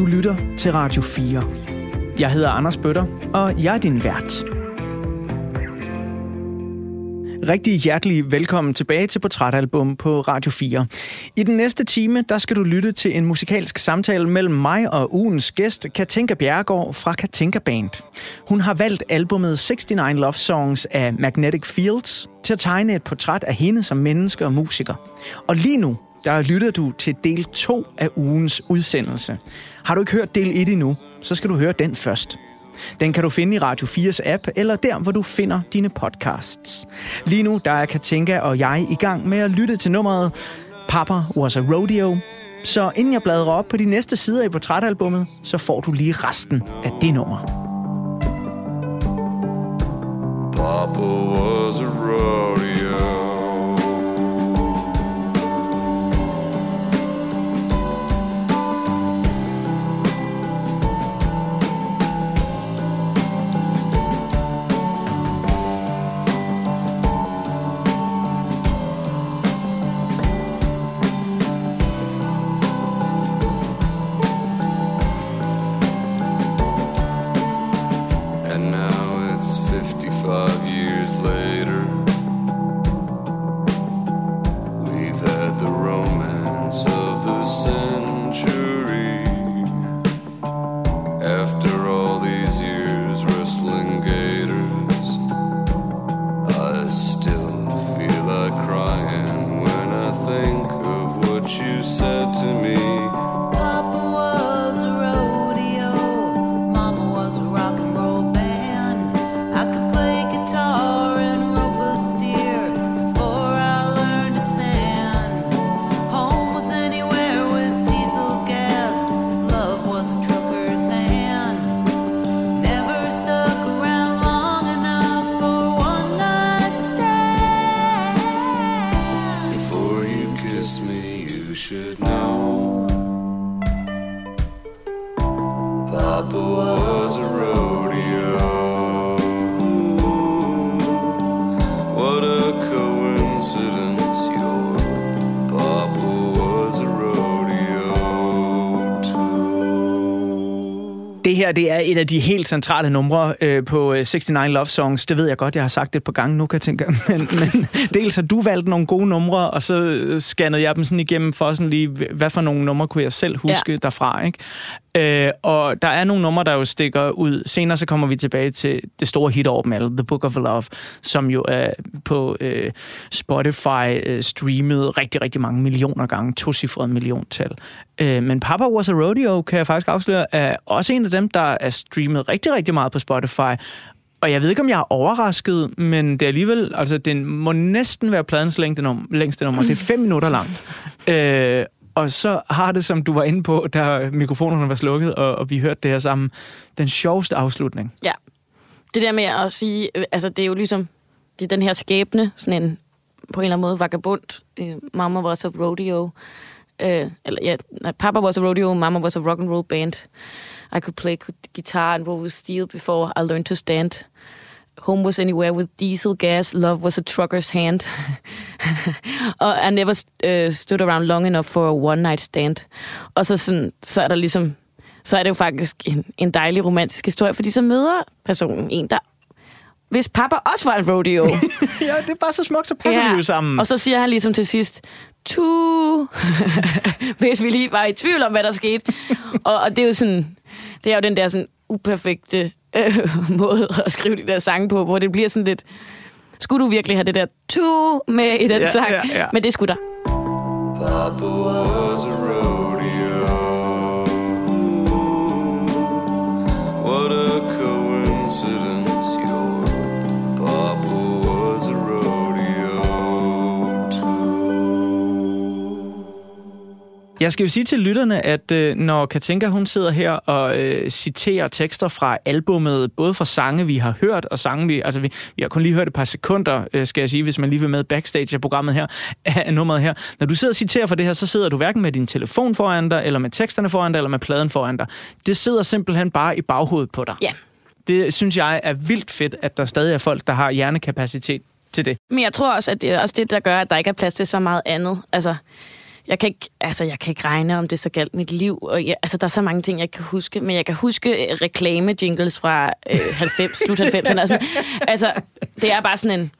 Du lytter til Radio 4. Jeg hedder Anders Bøtter, og jeg er din vært. Rigtig hjertelig velkommen tilbage til Portrætalbum på Radio 4. I den næste time, der skal du lytte til en musikalsk samtale mellem mig og ugens gæst, Katinka Bjergård fra Katinka Band. Hun har valgt albumet 69 Love Songs af Magnetic Fields til at tegne et portræt af hende som menneske og musiker. Og lige nu, der lytter du til del 2 af ugens udsendelse. Har du ikke hørt del 1 endnu, så skal du høre den først. Den kan du finde i Radio 4's app, eller der, hvor du finder dine podcasts. Lige nu, der er Katinka og jeg i gang med at lytte til nummeret Papa Was a Rodeo. Så inden jeg bladrer op på de næste sider i portrætalbummet, så får du lige resten af det nummer. Papa was a rodeo. Her det er et af de helt centrale numre øh, på øh, 69 Love Songs. Det ved jeg godt, jeg har sagt det et par gange nu, kan jeg tænke. Men, men dels har du valgt nogle gode numre, og så øh, scannede jeg dem sådan igennem for sådan lige, hvad for nogle numre kunne jeg selv huske ja. derfra. Ikke? Øh, og der er nogle numre, der jo stikker ud. Senere så kommer vi tilbage til det store hit over dem alle, The Book of Love, som jo er på øh, Spotify øh, streamet rigtig, rigtig mange millioner gange. To-cifrede milliontal. Øh, men Papa Was a Rodeo, kan jeg faktisk afsløre, er også en af dem, der er streamet rigtig, rigtig meget på Spotify. Og jeg ved ikke, om jeg er overrasket, men det er alligevel, altså den må næsten være pladens længste nummer. Længste nummer. Det er fem minutter langt. Øh, og så har det, som du var inde på, da mikrofonerne var slukket, og, og vi hørte det her sammen, den sjoveste afslutning. Ja. Det der med at sige, øh, altså det er jo ligesom, det er den her skæbne, sådan en på en eller anden måde vagabond. Øh, Mama was a rodeo. Øh, eller ja, nej, Papa was a rodeo, Mama was a rock and roll band. I could play guitar and roll with steel before I learned to stand. Home was anywhere with diesel gas. Love was a trucker's hand. og I never uh, stood around long enough for a one night stand. Og så, sådan, så er der ligesom så er det jo faktisk en, en dejlig romantisk historie, fordi så møder personen en, der hvis pappa også var en rodeo. ja, det er bare så smukt, så passer ja. vi jo sammen. Og så siger han ligesom til sidst, tu, hvis vi lige var i tvivl om, hvad der skete. og, og det er jo sådan, det er jo den der sådan uperfekte øh, måde at skrive de der sange på, hvor det bliver sådan lidt, skulle du virkelig have det der tu med i den Ja, sang? ja, ja. Men det skulle der. Jeg skal jo sige til lytterne, at øh, når Katinka hun sidder her og øh, citerer tekster fra albummet, både fra sange, vi har hørt, og sange, vi... Altså, vi, vi har kun lige hørt et par sekunder, øh, skal jeg sige, hvis man lige vil med backstage af programmet her, af nummeret her. Når du sidder og citerer for det her, så sidder du hverken med din telefon foran dig, eller med teksterne foran dig, eller med pladen foran dig. Det sidder simpelthen bare i baghovedet på dig. Ja. Det synes jeg er vildt fedt, at der stadig er folk, der har hjernekapacitet til det. Men jeg tror også, at det er også det, der gør, at der ikke er plads til så meget andet. Altså, jeg kan ikke, altså, jeg kan ikke regne, om det så galt mit liv. Og jeg, altså, der er så mange ting, jeg kan huske. Men jeg kan huske øh, reklame-jingles fra øh, 90, slut 90'erne. Altså, altså, det er bare sådan en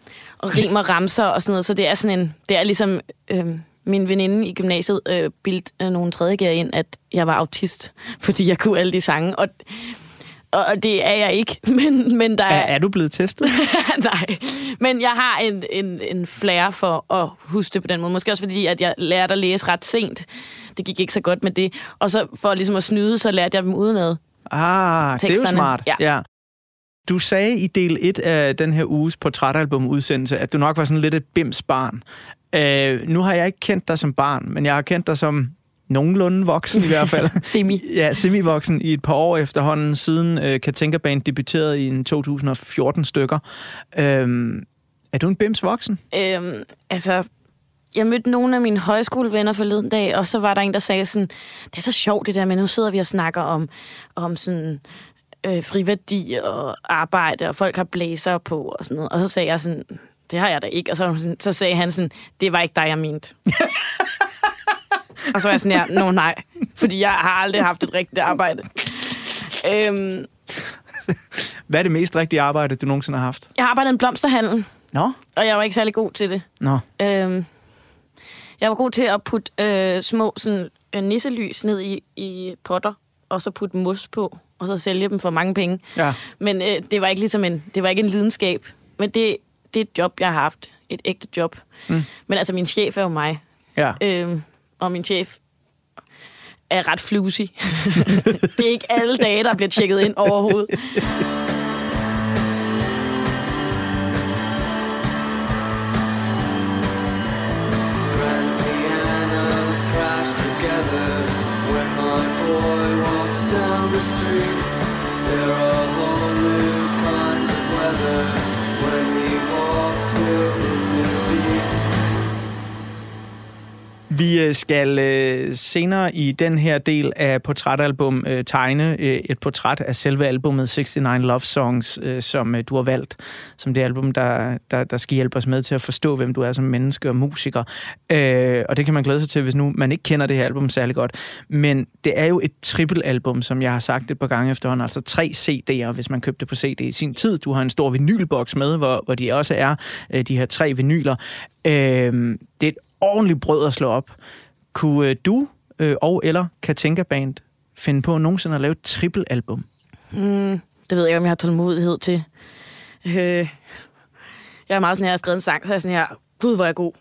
rim og ramser og sådan noget. Så det er sådan en, det er ligesom... Øh, min veninde i gymnasiet øh, bildte øh, nogle tredje ind, at jeg var autist, fordi jeg kunne alle de sange. Og, og, det er jeg ikke, men, men der Er, er... du blevet testet? Nej, men jeg har en, en, en flair for at huske det på den måde. Måske også fordi, at jeg lærte at læse ret sent. Det gik ikke så godt med det. Og så for ligesom at snyde, så lærte jeg dem udenad. Ah, det er jo Teksterne. smart. Ja. ja. Du sagde i del 1 af den her uges portrætalbum-udsendelse, at du nok var sådan lidt et bims barn. Øh, nu har jeg ikke kendt dig som barn, men jeg har kendt dig som nogenlunde voksen i hvert fald. Semi. Ja, semi-voksen i et par år efterhånden, siden øh, Katinka Band debuterede i en 2014 stykker. Øhm, er du en bims voksen? Øhm, altså, jeg mødte nogle af mine højskolevenner forleden dag, og så var der en, der sagde sådan, det er så sjovt det der, men nu sidder vi og snakker om, om sådan øh, friværdi og arbejde, og folk har blæser på og sådan noget. Og så sagde jeg sådan, det har jeg da ikke. Og så, så sagde han sådan, det var ikke dig, jeg mente. og så var jeg sådan, ja, nå nej, fordi jeg har aldrig haft et rigtigt arbejde. Øhm, Hvad er det mest rigtige arbejde, du nogensinde har haft? jeg har arbejdet i en blomsterhandel, Nå? og jeg var ikke særlig god til det. Nå. Øhm, jeg var god til at putte øh, små sådan, øh, nisselys ned i, i potter, og så putte mos på, og så sælge dem for mange penge. Ja. Men øh, det var ikke ligesom en, det var ikke en lidenskab. Men det, det er et job, jeg har haft. Et ægte job. Mm. Men altså, min chef er jo mig. Ja. Øhm, og min chef er ret flusig. det er ikke alle dage, der bliver tjekket ind overhovedet. Øh, skal øh, senere i den her del af portrætalbum øh, tegne øh, et portræt af selve albumet 69 Love Songs, øh, som øh, du har valgt som det album, der, der, der skal hjælpe os med til at forstå, hvem du er som menneske og musiker. Øh, og det kan man glæde sig til, hvis nu man ikke kender det her album særlig godt. Men det er jo et trippelalbum, som jeg har sagt et par gange efterhånden, altså tre CD'er, hvis man købte på CD i sin tid. Du har en stor vinylboks med, hvor, hvor de også er øh, de her tre vinyler. Øh, det er et ordentligt brød at slå op. Kunne øh, du øh, og eller Katinka Band finde på nogensinde at lave et trippelalbum? Mm, det ved jeg ikke, om jeg har tålmodighed til. Øh, jeg er meget sådan her, jeg har skrevet en sang, så er jeg sådan her, gud, hvor er jeg god.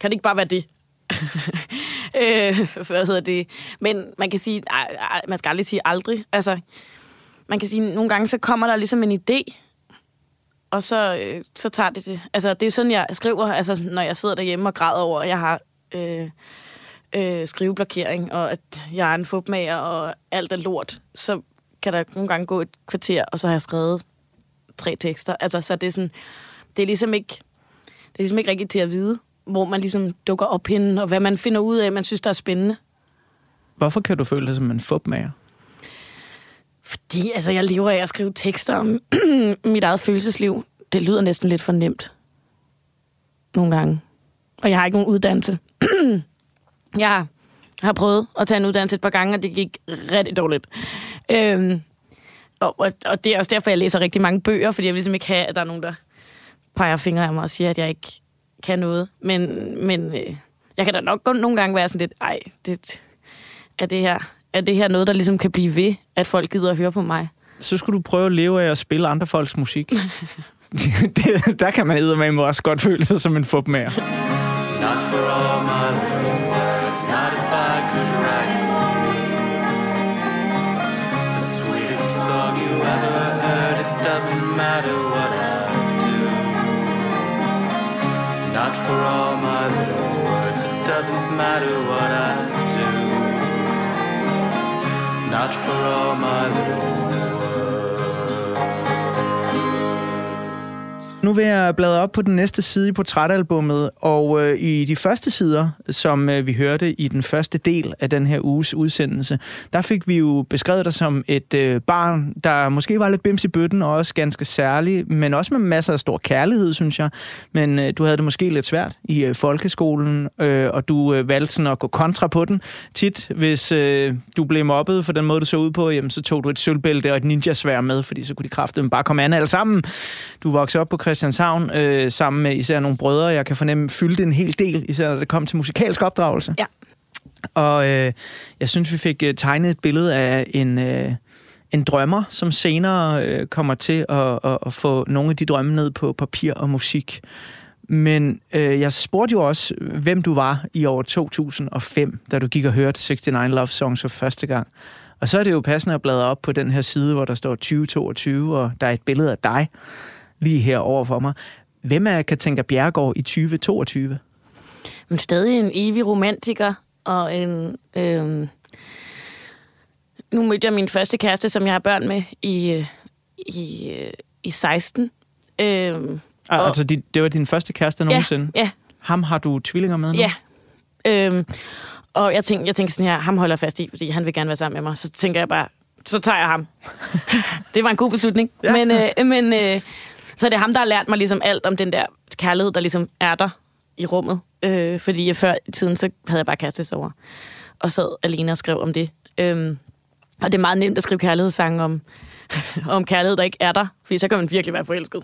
Kan det ikke bare være det? øh, hvad hedder det? Men man kan sige, ej, ej, man skal aldrig sige aldrig. Altså, man kan sige, nogle gange så kommer der ligesom en idé, og så, øh, så tager det det. Altså, det er sådan, jeg skriver, altså, når jeg sidder derhjemme og græder over, at jeg har øh, øh, skriveblokering, og at jeg er en fupmager, og alt er lort, så kan der nogle gange gå et kvarter, og så har jeg skrevet tre tekster. Altså, så det er sådan, det er ligesom ikke, det er ligesom ikke rigtigt til at vide, hvor man ligesom dukker op henne, og hvad man finder ud af, man synes, der er spændende. Hvorfor kan du føle dig som en fupmager? Fordi altså, jeg lever af at skrive tekster om mit eget følelsesliv. Det lyder næsten lidt for nemt. Nogle gange. Og jeg har ikke nogen uddannelse. jeg har prøvet at tage en uddannelse et par gange, og det gik rigtig dårligt. Øhm, og, og, og det er også derfor, jeg læser rigtig mange bøger, fordi jeg vil ligesom ikke have, at der er nogen, der peger fingre af mig og siger, at jeg ikke kan noget. Men, men øh, jeg kan da nok godt nogle gange være sådan lidt, ej, det, er, det her, er det her noget, der ligesom kan blive ved, at folk gider at høre på mig? Så skulle du prøve at leve af at spille andre folks musik. det, der kan man eddermame også godt føle sig som en fupmager. Not for all my words, not if I could write for me. The sweetest song you ever heard, it doesn't matter what I do. Not for all my little words, it doesn't matter what I do. Not for all my little Nu vil jeg bladre op på den næste side i portrætalbummet, og øh, i de første sider, som øh, vi hørte i den første del af den her uges udsendelse, der fik vi jo beskrevet dig som et øh, barn, der måske var lidt bims i bøtten, og også ganske særlig, men også med masser af stor kærlighed, synes jeg. Men øh, du havde det måske lidt svært i øh, folkeskolen, øh, og du øh, valgte sådan at gå kontra på den. Tit, hvis øh, du blev mobbet for den måde, du så ud på, jamen, så tog du et sølvbælte og et ninjasvær med, fordi så kunne de kræfte bare komme an alle sammen. Du voksede op på Christianshavn øh, sammen med især nogle brødre, jeg kan fornemme, fyldte en hel del, især når det kom til musikalsk opdragelse. Ja. Og øh, jeg synes, vi fik øh, tegnet et billede af en, øh, en drømmer, som senere øh, kommer til at, at, at få nogle af de drømme ned på papir og musik. Men øh, jeg spurgte jo også, hvem du var i år 2005, da du gik og hørte 69 Love Songs for første gang. Og så er det jo passende at bladre op på den her side, hvor der står 2022, og der er et billede af dig lige her over for mig. Hvem er Katinka Bjergård i 2022? Men stadig en evig romantiker, og en... Øhm, nu mødte jeg min første kæreste, som jeg har børn med, i, øh, i, øh, i 16. Øhm, Og, Og- altså, det, det var din første kæreste nogensinde? Ja, Ham har du tvillinger med nu? ja. Øhm, og jeg tænkte, jeg tænkte sådan her, ham holder fast i, fordi han vil gerne være sammen med mig. Så tænker jeg bare, så tager jeg ham. det var en god beslutning. Ja. Men, øh, men øh, så er det ham, der har lært mig ligesom alt om den der kærlighed, der ligesom er der i rummet. Øh, fordi jeg før i tiden, så havde jeg bare kastet over Og sad alene og skrev om det. Øhm, og det er meget nemt at skrive kærlighedssange om, om kærlighed, der ikke er der. Fordi så kan man virkelig være forelsket.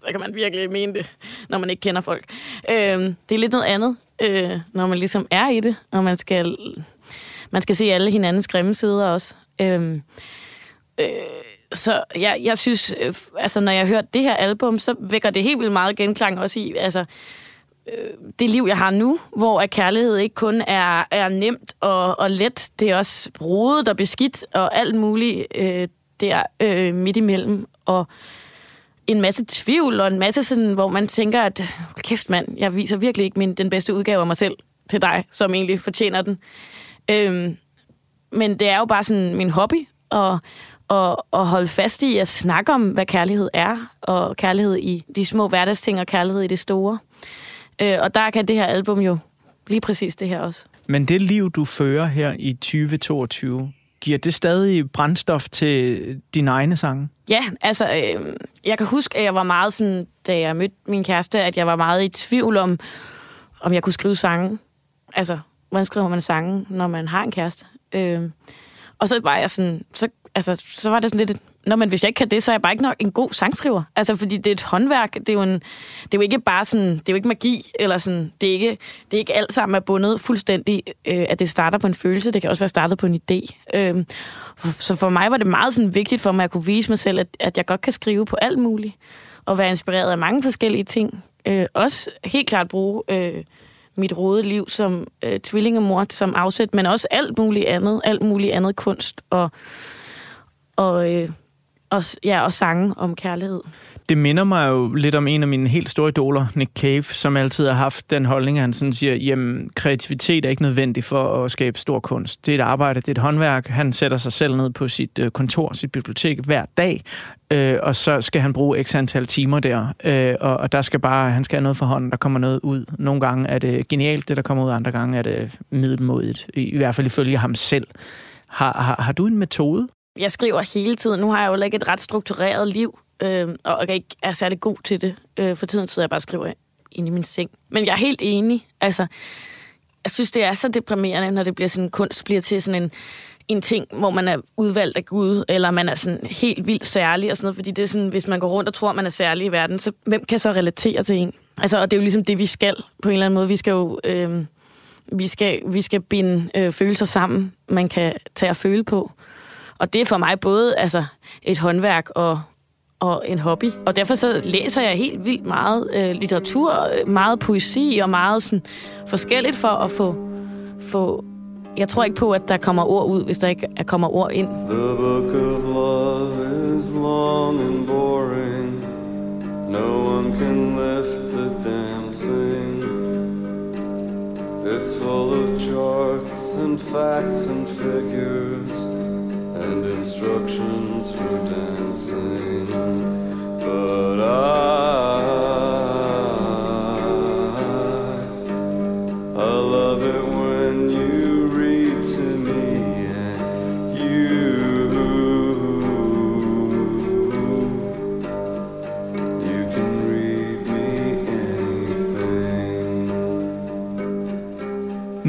Så kan man virkelig mene det, når man ikke kender folk. Øhm, det er lidt noget andet, øh, når man ligesom er i det, og man skal, man skal se alle hinandens grimme sider også. Øhm, øh, så jeg, jeg synes, øh, altså når jeg hører hørt det her album, så vækker det helt vildt meget genklang også i, altså øh, det liv, jeg har nu, hvor at kærlighed ikke kun er, er nemt og, og let, det er også rodet og beskidt og alt muligt øh, der øh, midt imellem. Og en masse tvivl og en masse sådan, hvor man tænker, at kæft mand, jeg viser virkelig ikke min, den bedste udgave af mig selv til dig, som egentlig fortjener den. Øhm, men det er jo bare sådan min hobby, og, og, og holde fast i at snakke om, hvad kærlighed er, og kærlighed i de små hverdagsting, og kærlighed i det store. Øh, og der kan det her album jo lige præcis det her også. Men det liv, du fører her i 2022, giver det stadig brændstof til dine egne sange? Ja, altså, øh, jeg kan huske, at jeg var meget sådan, da jeg mødte min kæreste, at jeg var meget i tvivl om, om jeg kunne skrive sange. Altså, hvordan skriver man sange, når man har en kæreste? Øh, og så var jeg sådan, så, altså, så var det sådan lidt, Nå, men hvis jeg ikke kan det, så er jeg bare ikke nok en god sangskriver. Altså, fordi det er et håndværk. Det er jo, en, det er jo ikke bare sådan, det er jo ikke magi, eller sådan, det er ikke, det er ikke alt sammen er bundet fuldstændig, øh, at det starter på en følelse. Det kan også være startet på en idé. Øh, så for mig var det meget sådan vigtigt for mig at kunne vise mig selv, at, at jeg godt kan skrive på alt muligt, og være inspireret af mange forskellige ting. Øh, også helt klart bruge øh, mit rode liv som øh, tvillingemor som afsæt, men også alt muligt andet, alt muligt andet kunst og, og, øh, og, ja, og sange om kærlighed. Det minder mig jo lidt om en af mine helt store idoler, Nick Cave, som altid har haft den holdning, at han sådan siger, jamen kreativitet er ikke nødvendig for at skabe stor kunst. Det er et arbejde, det er et håndværk. Han sætter sig selv ned på sit øh, kontor, sit bibliotek hver dag, øh, og så skal han bruge x antal timer der, øh, og, og der skal bare, han skal have noget for hånden, der kommer noget ud. Nogle gange er det genialt, det der kommer ud, andre gange er det middelmodigt, i, i hvert fald ifølge ham selv. Har, har, har du en metode? Jeg skriver hele tiden. Nu har jeg jo ikke et ret struktureret liv, øh, og jeg ikke er særlig god til det. Øh, for tiden sidder jeg bare og skriver inde i min seng. Men jeg er helt enig. Altså, jeg synes, det er så deprimerende, når det bliver sådan, kunst bliver til sådan en, en ting, hvor man er udvalgt af Gud, eller man er sådan helt vildt særlig og sådan noget, fordi det er sådan, hvis man går rundt og tror, man er særlig i verden, så hvem kan så relatere til en? Altså, og det er jo ligesom det, vi skal på en eller anden måde. Vi skal jo... Øh, vi skal, vi skal binde øh, følelser sammen, man kan tage og føle på. Og det er for mig både altså, et håndværk og, og en hobby. Og derfor så læser jeg helt vildt meget øh, litteratur, øh, meget poesi og meget sådan, forskelligt for at få, få... Jeg tror ikke på, at der kommer ord ud, hvis der ikke kommer ord ind. The book of love is long and boring. No one can lift the damn thing. It's full of charts and facts and figures instructions for dancing. But I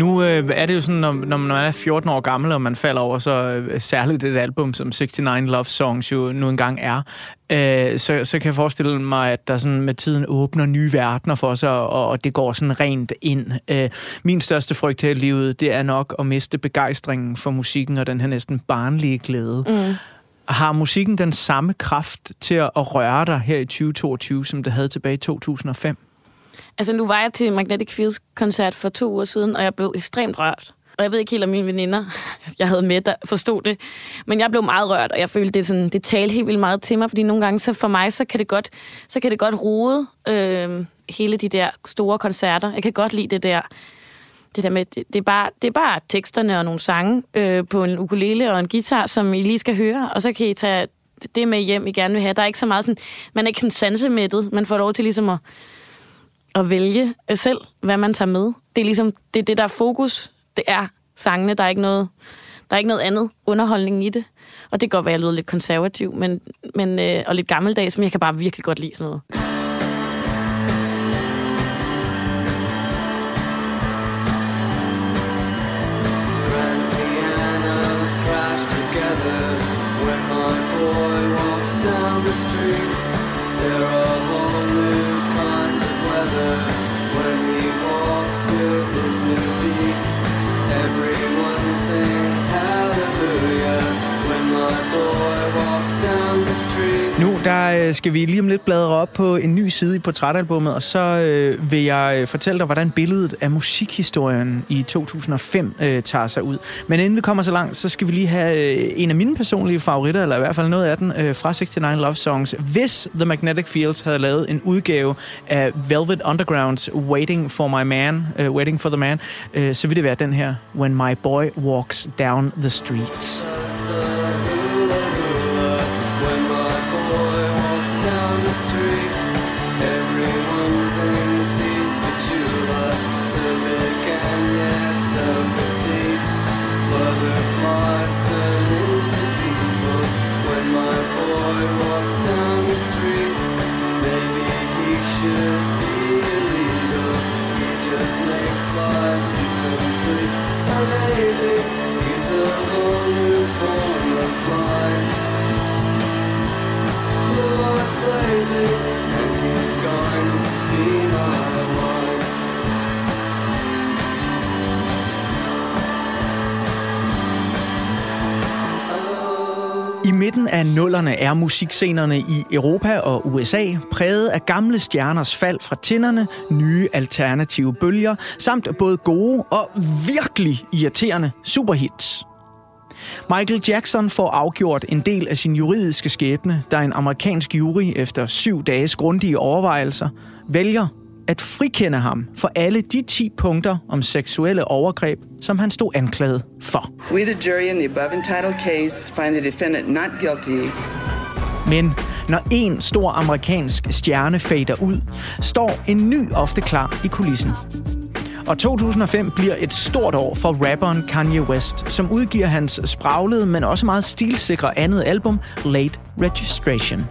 er det jo sådan, når, når man er 14 år gammel, og man falder over så øh, særligt et album, som 69 Love Songs jo nu engang er, øh, så, så kan jeg forestille mig, at der sådan med tiden åbner nye verdener for sig, og, og det går sådan rent ind. Øh, min største frygt her i livet, det er nok at miste begejstringen for musikken og den her næsten barnlige glæde. Mm. Har musikken den samme kraft til at at røre dig her i 2022, som det havde tilbage i 2005? Altså, nu var jeg til Magnetic Fields koncert for to uger siden, og jeg blev ekstremt rørt. Og jeg ved ikke helt, om mine veninder, jeg havde med, der forstod det. Men jeg blev meget rørt, og jeg følte, det, sådan, det talte helt vildt meget til mig, fordi nogle gange, så for mig, så kan det godt, så kan det godt rode øh, hele de der store koncerter. Jeg kan godt lide det der, det der med, det, det, er, bare, det er bare teksterne og nogle sange øh, på en ukulele og en guitar, som I lige skal høre, og så kan I tage det med hjem, I gerne vil have. Der er ikke så meget sådan, man er ikke sådan sansemættet, man får lov til ligesom at, at vælge øh, selv, hvad man tager med. Det er ligesom, det er det, der er fokus. Det er sangene, der er ikke noget, der er ikke noget andet underholdning i det. Og det kan godt være, at jeg lyder lidt konservativ, men, men, øh, og lidt gammeldags, men jeg kan bare virkelig godt lide sådan noget. Nu der øh, skal vi lige om lidt bladre op på en ny side i portrætalbummet, og så øh, vil jeg øh, fortælle dig, hvordan billedet af musikhistorien i 2005 øh, tager sig ud. Men inden vi kommer så langt, så skal vi lige have øh, en af mine personlige favoritter, eller i hvert fald noget af den, øh, fra 69 Love Songs. Hvis The Magnetic Fields havde lavet en udgave af Velvet Undergrounds Waiting for My Man, øh, Waiting for the Man, øh, så ville det være den her, When My Boy Walks Down the Street. Midten af nullerne er musikscenerne i Europa og USA præget af gamle stjerners fald fra tinderne, nye alternative bølger, samt både gode og virkelig irriterende superhits. Michael Jackson får afgjort en del af sin juridiske skæbne, da en amerikansk jury efter syv dages grundige overvejelser vælger at frikende ham for alle de 10 punkter om seksuelle overgreb, som han stod anklaget for. We, the jury in the above entitled case, find the defendant not guilty Men når en stor amerikansk stjerne fader ud, står en ny ofte klar i kulissen. Og 2005 bliver et stort år for rapperen Kanye West, som udgiver hans spraglede, men også meget stilsikre andet album, Late Registration.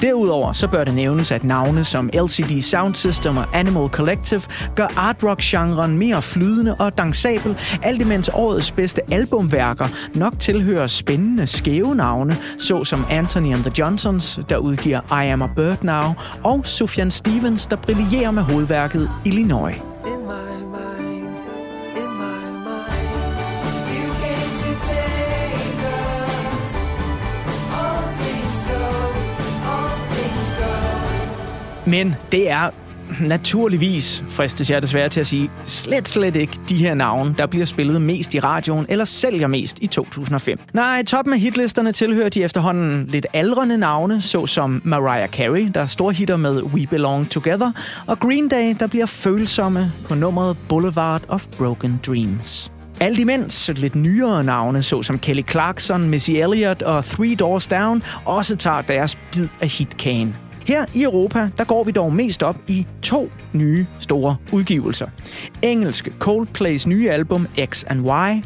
Derudover så bør det nævnes, at navne som LCD Sound System og Animal Collective gør art rock-genren mere flydende og dansabel, alt imens årets bedste albumværker nok tilhører spændende skæve navne, såsom Anthony and the Johnsons, der udgiver I Am a Bird Now, og Sufjan Stevens, der brillerer med hovedværket Illinois. Men det er naturligvis, fristes jeg desværre til at sige, slet slet ikke de her navne, der bliver spillet mest i radioen eller sælger mest i 2005. Nej, toppen af hitlisterne tilhører de efterhånden lidt aldrende navne, såsom Mariah Carey, der store hitter med We Belong Together, og Green Day, der bliver følsomme på nummeret Boulevard of Broken Dreams. Alt imens lidt nyere navne, såsom Kelly Clarkson, Missy Elliott og Three Doors Down, også tager deres bid af hitkagen. Her i Europa, der går vi dog mest op i to nye store udgivelser. Engelske Coldplays nye album X and Y,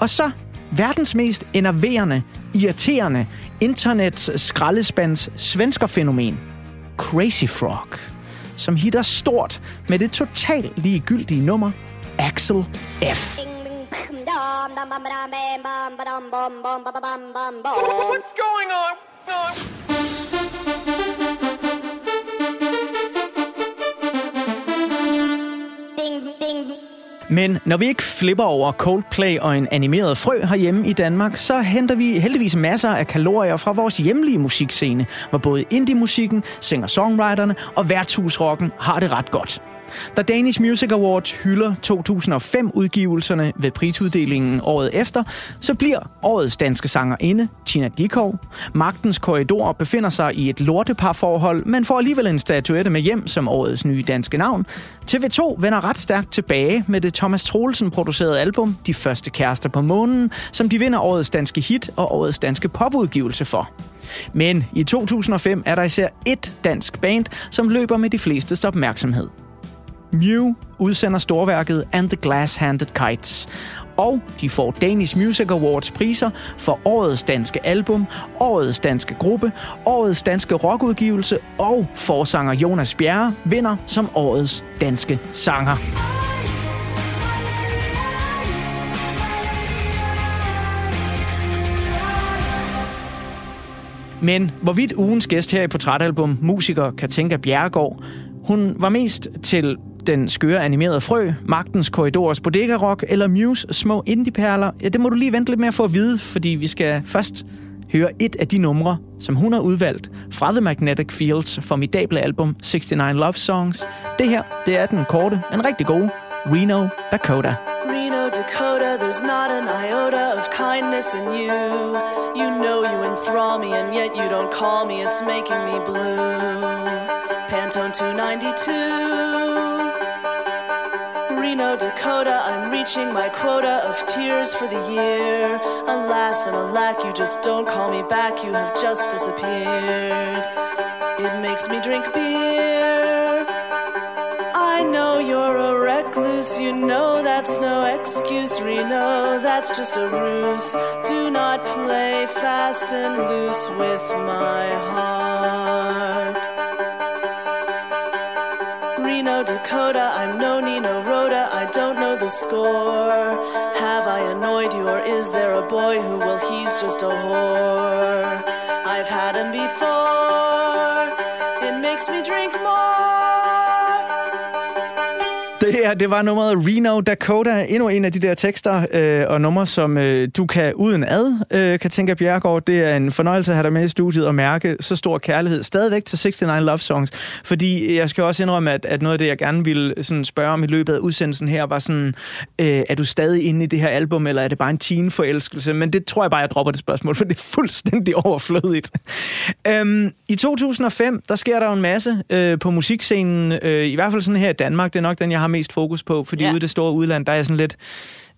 og så verdens mest enerverende, irriterende, internets skraldespands svenskerfænomen, Crazy Frog, som hitter stort med det totalt ligegyldige nummer Axel F. What's going on? Men når vi ikke flipper over Coldplay og en animeret frø herhjemme i Danmark, så henter vi heldigvis masser af kalorier fra vores hjemlige musikscene, hvor både indie-musikken, singer-songwriterne og værtshusrocken har det ret godt. Da Danish Music Awards hylder 2005-udgivelserne ved prisuddelingen året efter, så bliver årets danske sangerinde, Tina Dikov. Magtens Korridor befinder sig i et lorteparforhold, men får alligevel en statuette med hjem som årets nye danske navn. TV2 vender ret stærkt tilbage med det Thomas Troelsen producerede album De Første Kærester på Månen, som de vinder årets danske hit og årets danske popudgivelse for. Men i 2005 er der især ét dansk band, som løber med de flestes opmærksomhed. Mew udsender storværket And the Glass-Handed Kites. Og de får Danish Music Awards priser for årets danske album, årets danske gruppe, årets danske rockudgivelse og forsanger Jonas Bjerre vinder som årets danske sanger. Men hvorvidt ugens gæst her i Portrætalbum, musiker Katinka Bjerregaard, hun var mest til den skøre animerede frø, Magtens Korridors Bodega Rock eller Muse små indie-perler, ja, det må du lige vente lidt med at få at vide, fordi vi skal først høre et af de numre, som hun har udvalgt fra The Magnetic Fields formidable album 69 Love Songs. Det her, det er den korte, men rigtig gode Reno Dakota. Reno, Dakota, there's not an iota of kindness in you. You know you enthrall me, and yet you don't call me, it's making me blue. Pantone 292. Reno, Dakota, I'm reaching my quota of tears for the year. Alas and alack, you just don't call me back, you have just disappeared. It makes me drink beer. I know you're a recluse, you know that's no excuse, Reno, that's just a ruse. Do not play fast and loose with my heart. Reno, Dakota, I'm no Nino Rhoda, I don't know the score. Have I annoyed you, or is there a boy who, well, he's just a whore? I've had him before, it makes me drink more. Det her, det var nummeret Reno Dakota. Endnu en af de der tekster øh, og numre, som øh, du kan uden ad, øh, kan tænke Bjergård. Det er en fornøjelse at have dig med i studiet og mærke så stor kærlighed stadigvæk til 69 Love Songs. Fordi jeg skal også indrømme, at, at noget af det, jeg gerne ville sådan spørge om i løbet af udsendelsen her, var sådan, øh, er du stadig inde i det her album, eller er det bare en teen-forelskelse? Men det tror jeg bare, jeg dropper det spørgsmål, for det er fuldstændig overflødigt. øhm, I 2005, der sker der jo en masse øh, på musikscenen, øh, i hvert fald sådan her i Danmark. Det er nok den, jeg har mest fokus på, fordi Ja. ude i det store udland, der er jeg sådan lidt...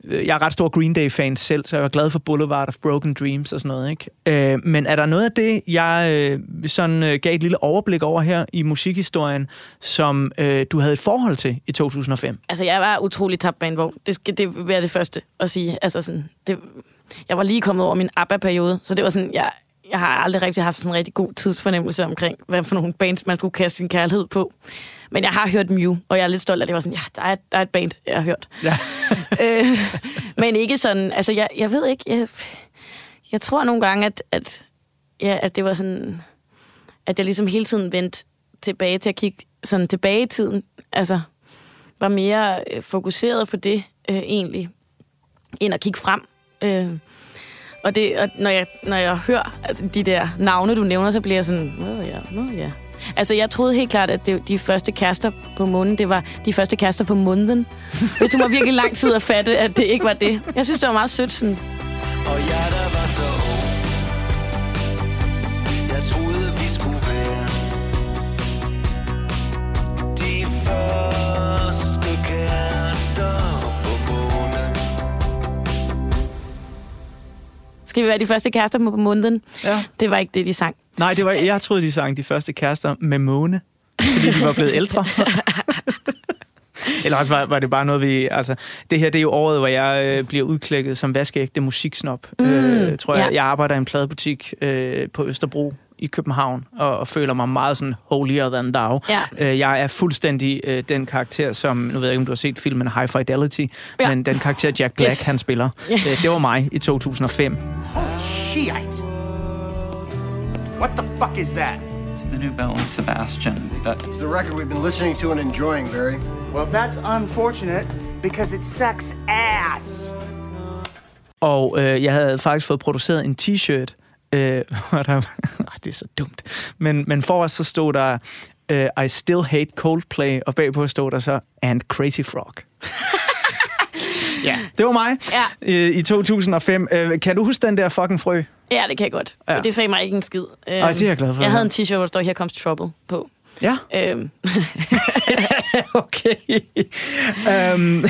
øh, Jeg er ret stor Green Day-fan selv, så jeg var glad for Boulevard of Broken Dreams og sådan noget. Ikke? Øh, men er der noget af det, jeg øh, sådan øh, gav et lille overblik over her i musikhistorien, som øh, du havde et forhold til i 2005? Altså, jeg var utrolig tabt bag en vogn. Det, skal, det være det første at sige. Altså, sådan, det, jeg var lige kommet over min ABBA-periode, så det var sådan, jeg, jeg har aldrig rigtig haft sådan en rigtig god tidsfornemmelse omkring, hvad for nogle bands, man skulle kaste sin kærlighed på. Men jeg har hørt Mew, og jeg er lidt stolt af det. Jeg var sådan, ja, der er, der er et band, jeg har hørt. Ja. øh, men ikke sådan, altså jeg, jeg ved ikke, jeg, jeg tror nogle gange, at, at, ja, at det var sådan, at jeg ligesom hele tiden vendte tilbage til at kigge sådan tilbage i tiden. Altså, var mere øh, fokuseret på det øh, egentlig, end at kigge frem. Øh, og, det, og når, jeg, når jeg hører de der navne, du nævner, så bliver jeg sådan, nå ja, nå ja. Altså, jeg troede helt klart, at det, de første kærester på månen, det var de første kærester på munden. Det tog mig virkelig lang tid at fatte, at det ikke var det. Jeg synes, det var meget sødt sådan. Og jeg der var så Skal vi være de første kærester på månen? Ja. Det var ikke det, de sang. Nej, det var, jeg troede, de sang de første kærester med måne, fordi de var blevet ældre. Eller også var, var det bare noget, vi... Altså, det her det er jo året, hvor jeg øh, bliver udklækket som vaskeægte musiksnop. Mm, øh, tror jeg. ja. Jeg arbejder i en pladebutik øh, på Østerbro, i København, og, og føler mig meget sådan holier than thou. Ja. Øh, jeg er fuldstændig øh, den karakter, som, nu ved jeg ikke, om du har set filmen High Fidelity, Ja. men den karakter Jack Black, Yes. han spiller, Ja. øh, det var mig i 2005. Holy shit! What the fuck is that? It's the new Belle and Sebastian. That It's the record we've been listening to and enjoying, Barry. Well, that's unfortunate because it sucks ass. Og øh, jeg havde faktisk fået produceret en t-shirt, øh, hvor der... Det er så dumt. Men, men for os så stod der, øh, I still hate Coldplay, og bagpå stod der så, and Crazy Frog. ja, det var mig Ja. øh, i 2005. Øh, kan du huske den der fucking frø? Ja, det kan jeg godt. Ja. Det sagde mig ikke en skid. Øhm, Ej, det er jeg glad for Jeg havde en t-shirt, hvor der står, Here comes trouble på. Ja, Øhm, okay. um,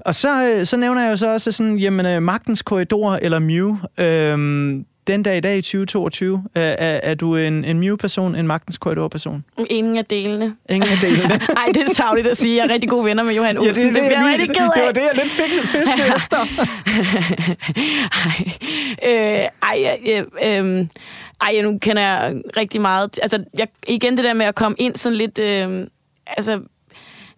og så, øh, så nævner jeg jo så også sådan, jamen, øh, magtens korridor eller Mew. Øhm, den dag i dag i 2022, øh, er, er du en, en Mew-person, en magtens korridor-person? ingen af delene. Ingen af delene. Ej, det er savligt at sige. Jeg er rigtig gode venner med Johan Olsen. Ja, det, det, det bliver jeg rigtig ked af. det var det, jeg lidt fik fisket efter. ej, ej, øh, øh, ej, nu kender jeg rigtig meget. Altså, jeg, igen det der med at komme ind sådan lidt, øh, altså,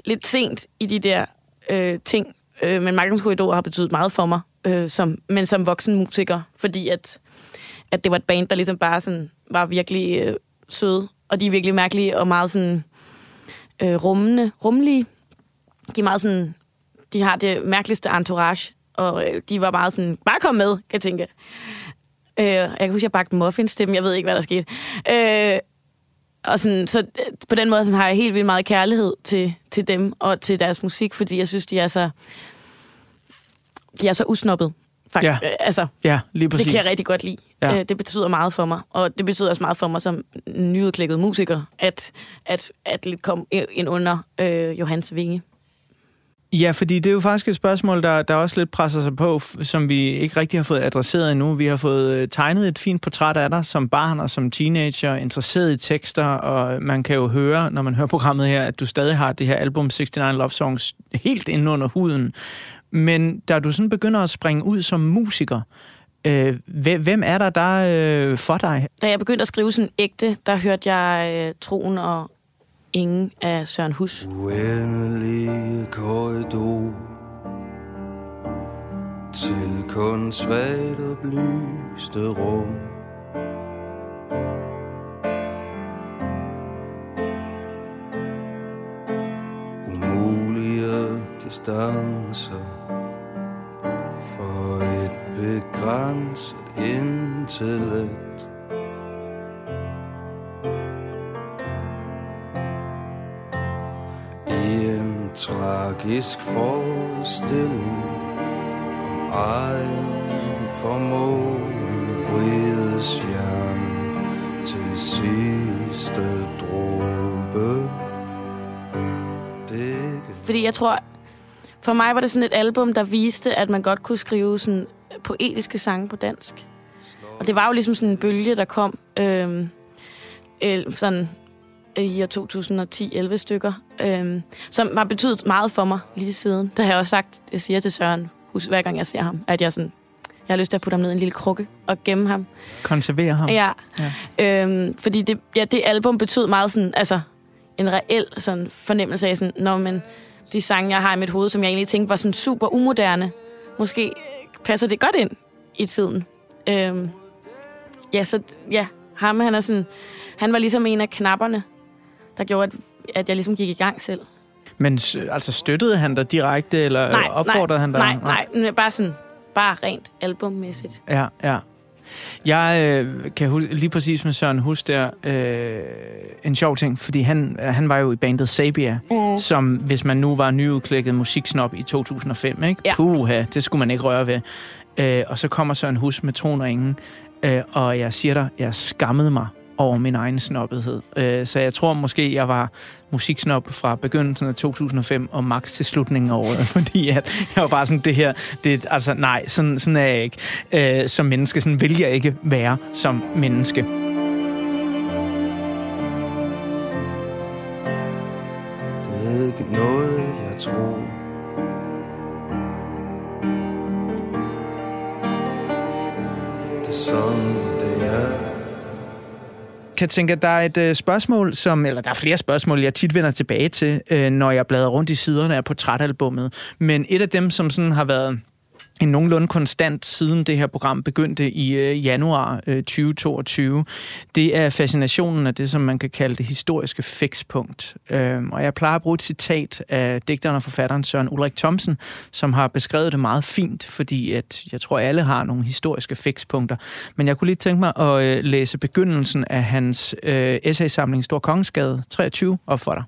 lidt sent i de der øh, ting. Øh, men Magtens Korridor har betydet meget for mig, øh, som, men som voksen musiker, fordi at, at det var et band, der ligesom bare sådan, var virkelig øh, søde, og de er virkelig mærkelige og meget sådan øh, rummende, rummelige. De er meget sådan, de har det mærkeligste entourage, og øh, de var meget sådan, bare kom med, kan jeg tænke. Øh, jeg kan huske, jeg bagte muffins til dem, jeg ved ikke, hvad der skete. Øh, og sådan, så øh, på den måde sådan, har jeg helt vildt meget kærlighed til, til dem og til deres musik, fordi jeg synes, de er så, de er så usnoppet. Faktisk. Ja. Øh, altså, Ja, lige præcis. det kan jeg rigtig godt lide. Ja. Ja. Det betyder meget for mig, og det betyder også meget for mig som nyudklækket musiker, at, at, at lidt komme ind under øh, Johans vinge. Ja, fordi det er jo faktisk et spørgsmål, der, der også lidt presser sig på, som vi ikke rigtig har fået adresseret endnu. Vi har fået øh, tegnet et fint portræt af dig som barn og som teenager, interesseret i tekster, og man kan jo høre, når man hører programmet her, at du stadig har det her album 69 Love Songs helt inde under huden. Men da du sådan begynder at springe ud som musiker, øh, hvem er der der øh, for dig? Da jeg begyndte at skrive sådan ægte, der hørte jeg øh, Troen og Ingen af Søren Hus. Uendelige korridor Til kun svagt oplyste rum Umulige distancer begrænset intellekt. I en tragisk forestilling Om egen formåen vrides hjernen Til sidste dråbe. Det Fordi jeg tror, for mig var det sådan et album, der viste, at man godt kunne skrive sådan poetiske sange på dansk. Og det var jo ligesom sådan en bølge, der kom øhm, øh, sådan i år 2010-11 stykker, øhm, som har betydet meget for mig lige siden. Der har jeg også sagt, jeg siger til Søren, hus, hver gang jeg ser ham, at jeg sådan, jeg har lyst til at putte ham ned i en lille krukke og gemme ham. Konserverer ham? Ja. Ja. Øhm, fordi det, ja, det album betød meget sådan, altså en reel sådan, fornemmelse af sådan, når man de sange, jeg har i mit hoved, som jeg egentlig tænkte var sådan super umoderne, måske øh, passer det godt ind i tiden. Øhm, ja, så ja, ham, han er sådan, han var ligesom en af knapperne, der gjorde, at, at jeg ligesom gik i gang selv. Men altså støttede han dig direkte, eller Nej, opfordrede nej, han dig? Nej, nej, nej, bare sådan, bare rent albummæssigt. Ja, ja. Jeg øh, kan huske, lige præcis med Søren Hus der, øh, en sjov ting, fordi han, han var jo i bandet Sabia, mm. som hvis man nu var nyudklækket musiksnop i 2005, ikke? Ja. Puha, det skulle man ikke røre ved. Øh, og så kommer Søren Hus med Tron og Ingen, øh, og jeg siger dig, jeg skammede mig over min egen snobbethed. Øh, så jeg tror måske, jeg var musiksnop fra begyndelsen af 2005 og max til slutningen af året, fordi at jeg var bare sådan, det her, det, altså nej, sådan, sådan er jeg ikke øh, som menneske. Sådan vil jeg ikke være som menneske. Katinka, der er et øh, spørgsmål, som, eller der er flere spørgsmål, jeg tit vender tilbage til, øh, når jeg bladrer rundt i siderne af portrætalbummet. Men et af dem, som sådan har været en nogenlunde konstant siden det her program begyndte i øh, januar øh, 2022. Det er fascinationen af det, som man kan kalde det historiske fikspunkt. Øh, og jeg plejer at bruge et citat af digteren og forfatteren Søren Ulrik Thomsen, som har beskrevet det meget fint, fordi at jeg tror, alle har nogle historiske fikspunkter. Men jeg kunne lige tænke mig at øh, læse begyndelsen af hans øh, essaysamling Stor Kongsgade 23 op for dig.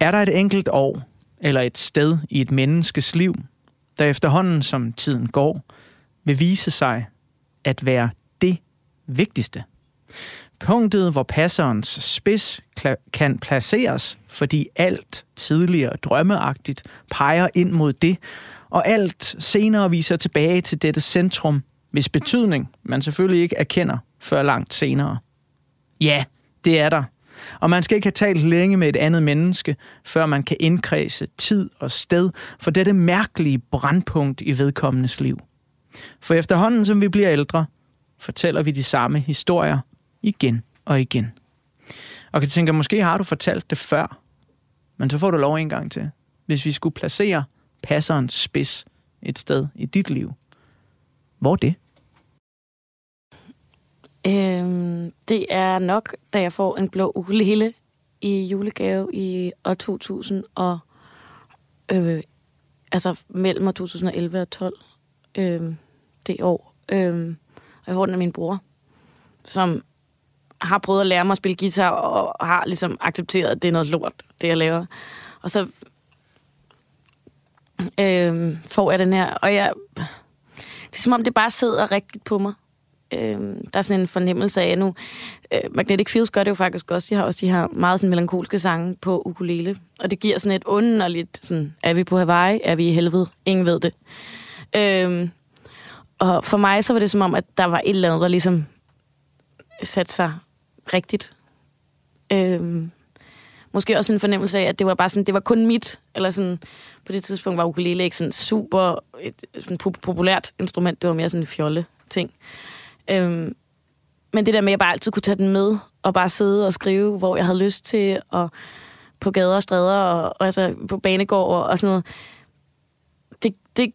Er der et enkelt år eller et sted i et menneskes liv, der efterhånden som tiden går, vil vise sig at være det vigtigste. Punktet, hvor passerens spids kan placeres, fordi alt tidligere drømmeagtigt peger ind mod det, og alt senere viser tilbage til dette centrum, hvis betydning man selvfølgelig ikke erkender før langt senere. Ja, det er der. Og man skal ikke have talt længe med et andet menneske, før man kan indkredse tid og sted for dette mærkelige brandpunkt i vedkommendes liv. For efterhånden, som vi bliver ældre, fortæller vi de samme historier igen og igen. Og kan tænke, måske har du fortalt det før, men så får du lov en gang til. Hvis vi skulle placere passerens spids et sted i dit liv, hvor det? Øhm, det er nok, da jeg får en blå ukulele i julegave i år 2000 og øh, altså mellem år 2011 og 12 øh, det år. Øh, og jeg får den af min bror, som har prøvet at lære mig at spille guitar og har ligesom accepteret, at det er noget lort, det jeg laver. Og så øh, får jeg den her, og jeg, det er som om det bare sidder rigtigt på mig. Øh, der er sådan en fornemmelse af nu. Øh, Magnetic Fields gør det jo faktisk også. De har også de her meget sådan melankolske sange på ukulele. Og det giver sådan et underligt, sådan, er vi på Hawaii? Er vi i helvede? Ingen ved det. Øh, og for mig så var det som om, at der var et eller andet, der ligesom satte sig rigtigt. Øh, måske også en fornemmelse af, at det var bare sådan, det var kun mit, eller sådan, på det tidspunkt var ukulele ikke sådan super et, sådan populært instrument, det var mere sådan en fjolle ting. Øhm, men det der med, at jeg bare altid kunne tage den med, og bare sidde og skrive, hvor jeg havde lyst til, og på gader og stræder, og, og altså på banegård og, og sådan noget. Det, det,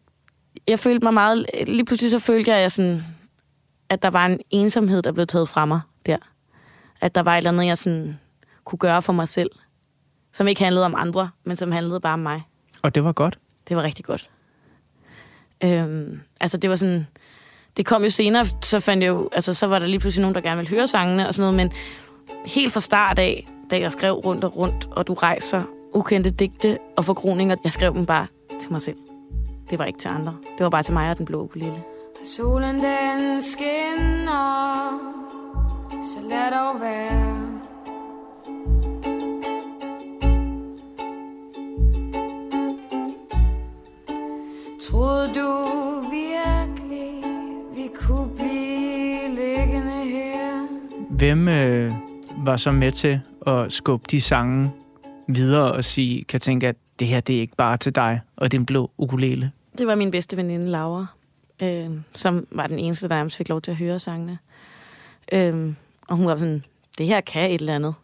jeg følte mig meget, lige pludselig så følte jeg, at, jeg sådan, at der var en ensomhed, der blev taget fra mig der. At der var et eller andet, jeg sådan kunne gøre for mig selv, som ikke handlede om andre, men som handlede bare om mig. Og det var godt. Det var rigtig godt. Øhm, altså det var sådan, det kom jo senere, så fandt jeg jo, altså så var der lige pludselig nogen, der gerne ville høre sangene og sådan noget, men helt fra start af, da jeg skrev rundt og rundt, og du rejser ukendte digte og forgroninger, jeg skrev dem bare til mig selv. Det var ikke til andre. Det var bare til mig og den blå ukulele. Solen den skinner, så lad dog være. Troede du Hvem øh, var så med til at skubbe de sange videre og sige, kan tænke, at det her det er ikke bare til dig og din blå ukulele? Det var min bedste veninde, Laura, øh, som var den eneste, der nærmest fik lov til at høre sangene. Øh, og hun var sådan, det her kan et eller andet.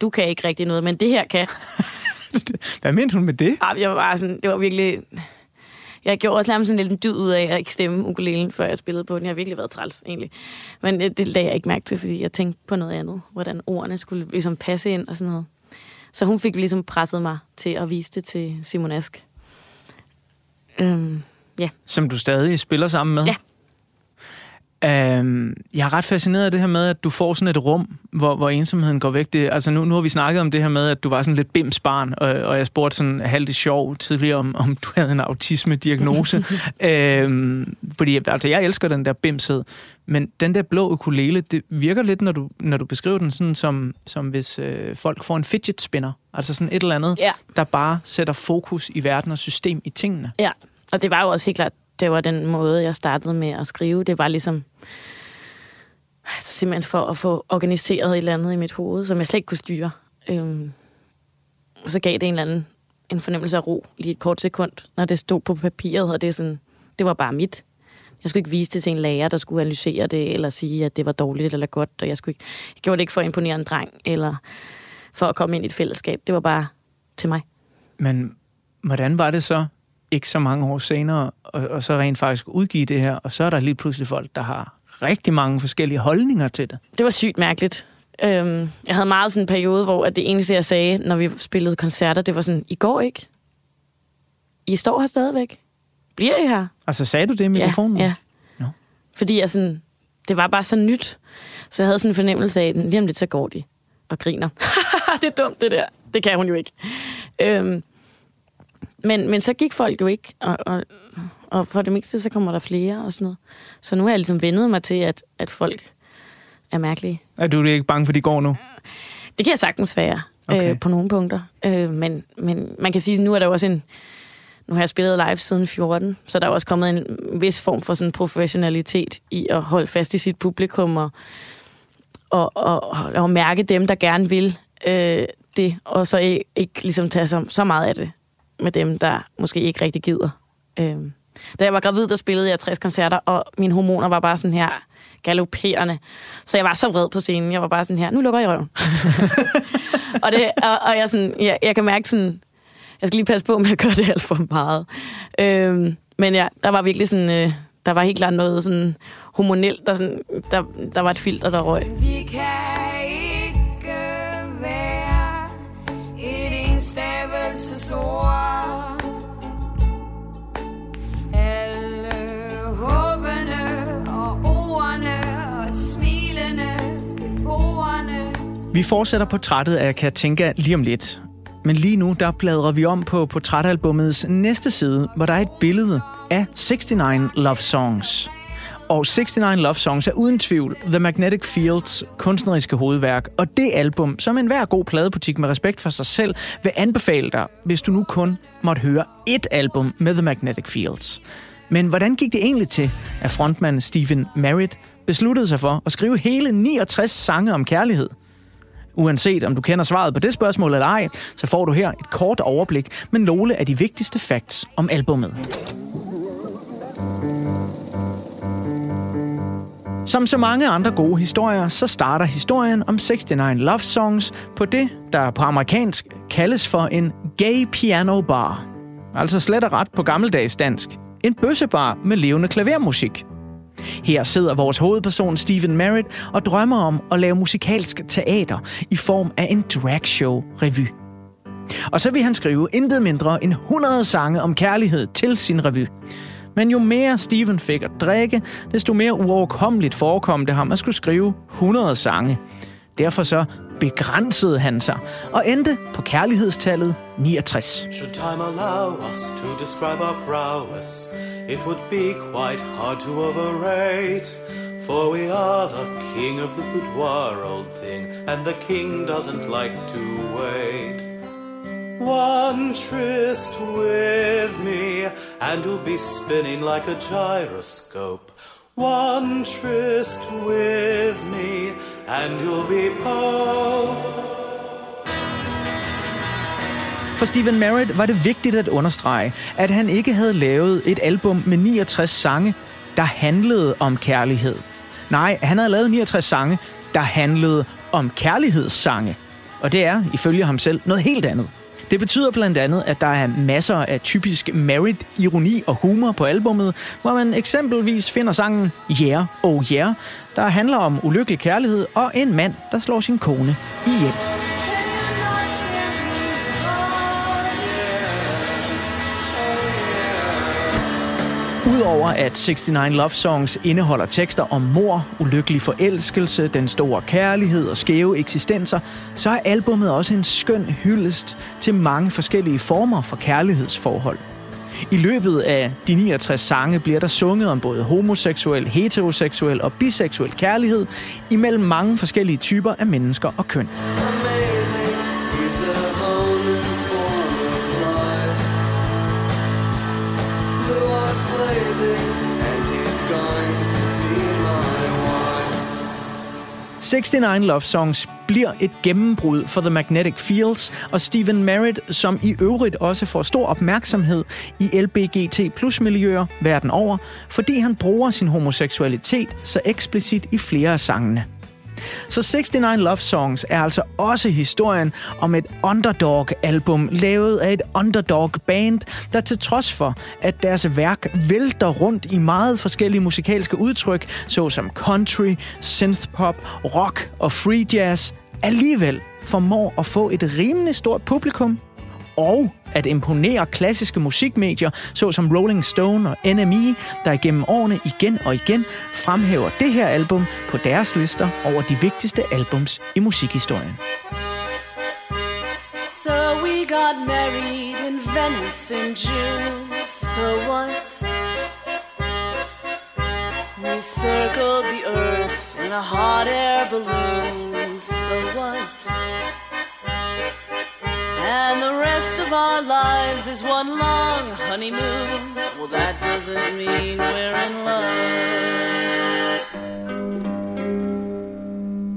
Du kan ikke rigtig noget, men det her kan. Hvad mente hun med det? Jeg var bare sådan, det var virkelig... Jeg gjorde også nærmest sådan lidt en dyd ud af at ikke stemme ukulelen, før jeg spillede på den. Jeg har virkelig været træls, egentlig. Men det, det lagde jeg ikke mærke til, fordi jeg tænkte på noget andet. Hvordan ordene skulle ligesom passe ind og sådan noget. Så hun fik ligesom presset mig til at vise det til Simon Ask. Øhm, ja. Som du stadig spiller sammen med? Ja. Øhm, jeg er ret fascineret af det her med, at du får sådan et rum, hvor, hvor ensomheden går væk. Det, altså nu, nu har vi snakket om det her med, at du var sådan lidt bims barn, og, og jeg spurgte sådan halvt i sjov tidligere, om, om du havde en autisme-diagnose. øhm, fordi altså, jeg elsker den der bimshed, men den der blå ukulele, det virker lidt, når du, når du beskriver den sådan, som, som hvis øh, folk får en fidget spinner. Altså sådan et eller andet, Ja. der bare sætter fokus i verden og system i tingene. Ja, og det var jo også helt klart, det var den måde, jeg startede med at skrive. Det var ligesom altså simpelthen for at få organiseret et eller andet i mit hoved, som jeg slet ikke kunne styre. Øhm, og så gav det en eller anden en fornemmelse af ro lige et kort sekund, når det stod på papiret, og det, er sådan, det var bare mit. Jeg skulle ikke vise det til en lærer, der skulle analysere det, eller sige, at det var dårligt eller godt, og jeg, skulle ikke, jeg gjorde det ikke for at imponere en dreng, eller for at komme ind i et fællesskab. Det var bare til mig. Men hvordan var det så, ikke så mange år senere, og, og så rent faktisk udgive det her, og så er der lige pludselig folk, der har rigtig mange forskellige holdninger til det. Det var sygt mærkeligt. Øhm, jeg havde meget sådan en periode, hvor at det eneste, jeg sagde, når vi spillede koncerter, det var sådan, I går ikke. I står her stadigvæk. Bliver I her? Altså sagde du det i mikrofonen? Ja, ja. Nå. Fordi jeg sådan, det var bare så nyt. Så jeg havde sådan en fornemmelse af, at lige om lidt, så går de og griner. det er dumt, det der. Det kan hun jo ikke. Øhm, men, men så gik folk jo ikke, og, og, og for det meste, så kommer der flere og sådan noget. Så nu har jeg ligesom vendet mig til, at, at folk er mærkelige. Er du ikke bange for, de går nu? Det kan jeg sagtens være okay. øh, på nogle punkter. Øh, men, men man kan sige, at nu er der jo også en... Nu har jeg spillet live siden 14, så der er også kommet en vis form for sådan professionalitet i at holde fast i sit publikum og, og, og, og mærke dem, der gerne vil øh, det, og så ikke, ikke ligesom tage så, så meget af det med dem, der måske ikke rigtig gider. Øh. Da jeg var gravid, der spillede jeg 60 koncerter, og mine hormoner var bare sådan her galopperende. Så jeg var så vred på scenen. Jeg var bare sådan her, nu lukker jeg røven. og, det, og, og jeg, sådan, jeg, jeg kan mærke sådan, jeg skal lige passe på med at gøre det alt for meget. Øhm, men ja, der var virkelig sådan, øh, der var helt klart noget sådan hormonelt, der, sådan, der, der var et filter, der røg. Vi kan Vi fortsætter portrættet af Katinka lige om lidt. Men lige nu, der bladrer vi om på portrætalbummets næste side, hvor der er et billede af 69 Love Songs. Og 69 Love Songs er uden tvivl The Magnetic Fields kunstneriske hovedværk, og det album, som enhver god pladebutik med respekt for sig selv, vil anbefale dig, hvis du nu kun måtte høre et album med The Magnetic Fields. Men hvordan gik det egentlig til, at frontmand Stephen Merritt besluttede sig for at skrive hele 69 sange om kærlighed? Uanset om du kender svaret på det spørgsmål eller ej, så får du her et kort overblik med nogle af de vigtigste facts om albummet. Som så mange andre gode historier, så starter historien om 69 Love Songs på det, der på amerikansk kaldes for en gay piano bar. Altså slet og ret på gammeldags dansk. En bøssebar med levende klavermusik. Her sidder vores hovedperson Stephen Merritt og drømmer om at lave musikalsk teater i form af en dragshow-revy. Og så vil han skrive intet mindre end 100 sange om kærlighed til sin revy. Men jo mere Steven fik at drikke, desto mere uoverkommeligt forekom det ham at skulle skrive 100 sange. Derfor så begrænsede han sig og endte på kærlighedstallet 69. Should time allow us to describe our prowess, it would be quite hard to overrate. For we are the king of the boudoir, old thing, and the king doesn't like to wait. One tryst with me, and you'll be spinning like a gyroscope. One tryst with me, and you'll be Pope. For Stephen Merritt var det vigtigt at understrege, at han ikke havde lavet et album med 69 sange, der handlede om kærlighed. Nej, han havde lavet 69 sange, der handlede om kærlighedssange. Og det er, ifølge ham selv, noget helt andet. Det betyder blandt andet, at der er masser af typisk merit, ironi og humor på albummet, hvor man eksempelvis finder sangen Yeah, Oh Yeah, der handler om ulykkelig kærlighed og en mand, der slår sin kone ihjel. Udover at 69 Love Songs indeholder tekster om mor, ulykkelig forelskelse, den store kærlighed og skæve eksistenser, så er albummet også en skøn hyldest til mange forskellige former for kærlighedsforhold. I løbet af de 69 sange bliver der sunget om både homoseksuel, heteroseksuel og biseksuel kærlighed imellem mange forskellige typer af mennesker og køn. Amazing, 69 Love Songs bliver et gennembrud for The Magnetic Fields, og Stephen Merritt, som i øvrigt også får stor opmærksomhed i LBGT plus miljøer verden over, fordi han bruger sin homoseksualitet så eksplicit i flere af sangene. Så 69 Love Songs er altså også historien om et underdog-album, lavet af et underdog-band, der til trods for, at deres værk vælter rundt i meget forskellige musikalske udtryk, såsom country, synthpop, rock og free jazz, alligevel formår at få et rimelig stort publikum og at imponere klassiske musikmedier, såsom Rolling Stone og NME, der igennem årene igen og igen fremhæver det her album på deres lister over de vigtigste albums i musikhistorien. So we got married in Venice in June. So what? We circled the earth in a hot air balloon. So what? And the rest of our lives is one long honeymoon. Well, that doesn't mean we're in love.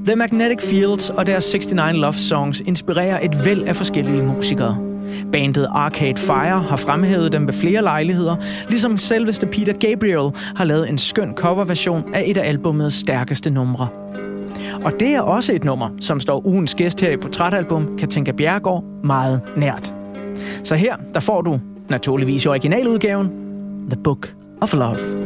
The Magnetic Fields og deres 69 Love Songs inspirerer et væld af forskellige musikere. Bandet Arcade Fire har fremhævet dem ved flere lejligheder, ligesom selveste Peter Gabriel har lavet en skøn coverversion af et af albumets stærkeste numre. Og det er også et nummer, som står ugens gæst her i Portrætalbum, Katinka Bjergård, meget nært. Så her, der får du naturligvis originaludgaven, The Book of Love.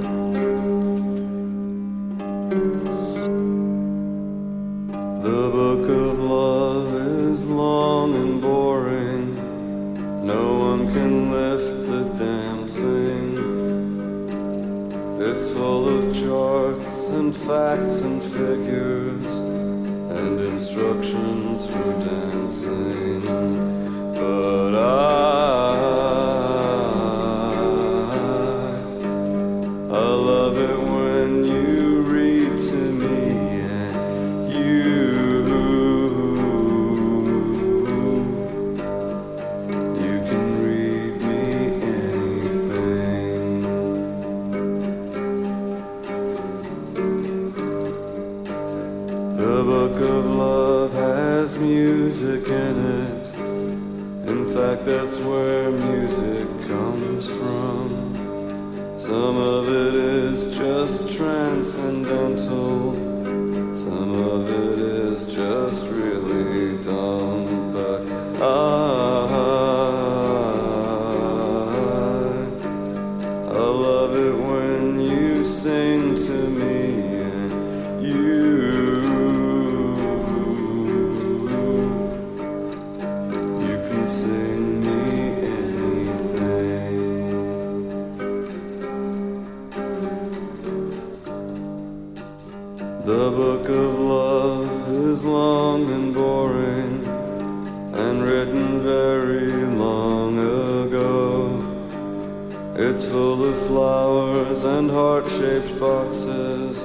Boxes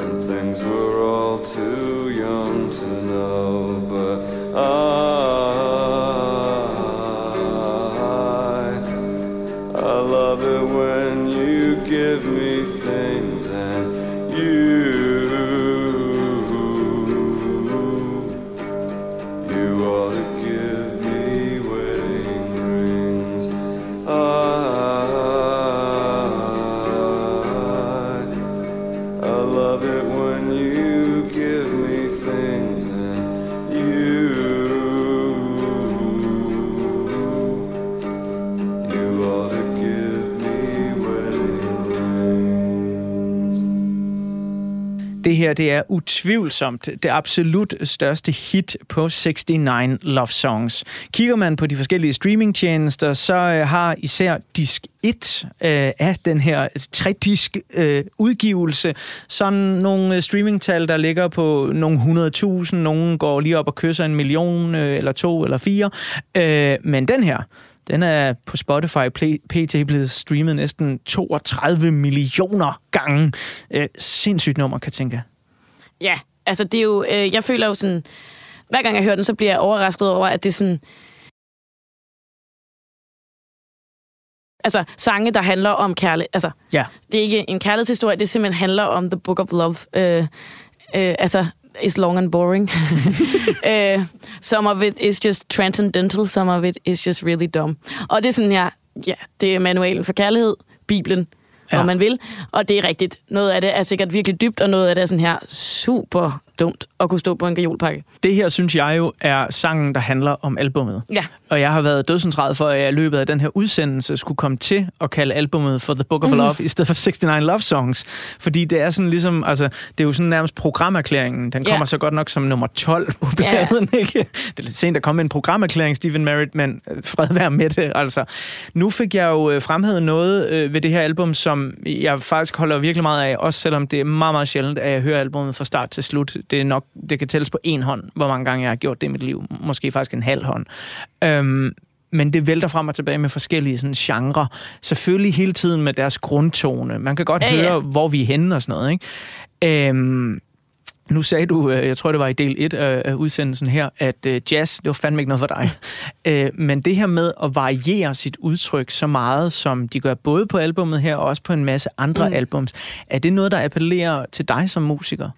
and things we're all too young to know. But I, I love it when you give me things and you, you her det er utvivlsomt det absolut største hit på 69 Love Songs. Kigger man på de forskellige streamingtjenester, så øh, har især disk 1 øh, af den her tre-disk øh, udgivelse sådan nogle øh, streamingtal, der ligger på nogle 100.000. Nogle går lige op og kysser en million, øh, eller to, eller fire. Øh, men den her, den er på Spotify PT blevet streamet næsten 32 millioner gange. Øh, sindssygt nummer, kan jeg tænke. Ja, altså det er jo... Øh, jeg føler jo sådan... Hver gang jeg hører den, så bliver jeg overrasket over, at det er sådan... Altså, sange, der handler om kærlighed. Altså, Ja. det er ikke en kærlighedshistorie, det simpelthen handler om The Book of Love. Øh, øh, altså, is long and boring. uh, some of it is just transcendental, some of it is just really dumb. Og det er sådan her, ja, det er manualen for kærlighed, Bibelen, ja. Om man vil. Og det er rigtigt. Noget af det er sikkert virkelig dybt, og noget af det er sådan her super dumt at kunne stå på en gajolpakke. Det her, synes jeg jo, er sangen, der handler om albummet. Ja. Og jeg har været dødscentreret for, at jeg i løbet af den her udsendelse skulle komme til at kalde albummet for The Book of Mhm. Love, i stedet for 69 Love Songs. Fordi det er sådan ligesom, altså, det er jo sådan nærmest programerklæringen. Den Ja. kommer så godt nok som nummer 12 på Ja. pladen, ikke? Det er lidt sent at komme med en programerklæring, Stephen Merritt, men øh, fred være med det, altså. Nu fik jeg jo øh, fremhævet noget øh, ved det her album, som jeg faktisk holder virkelig meget af, også selvom det er meget, meget sjældent, at jeg hører albummet fra start til slut. Det er nok, det kan tælles på en hånd, hvor mange gange jeg har gjort det i mit liv. Måske faktisk en halv hånd. Øhm, men det vælter frem og tilbage med forskellige sådan, genrer. Selvfølgelig hele tiden med deres grundtone. Man kan godt Ja, ja, ja. høre, hvor vi er henne og sådan noget. Ikke? Øhm, nu sagde du, øh, jeg tror det var i del 1 af udsendelsen her, at øh, jazz, det var fandme ikke noget for dig. Øh, Men det her med at variere sit udtryk så meget, som de gør både på albummet her og også på en masse andre mm. albums, er det noget, der appellerer til dig som musiker?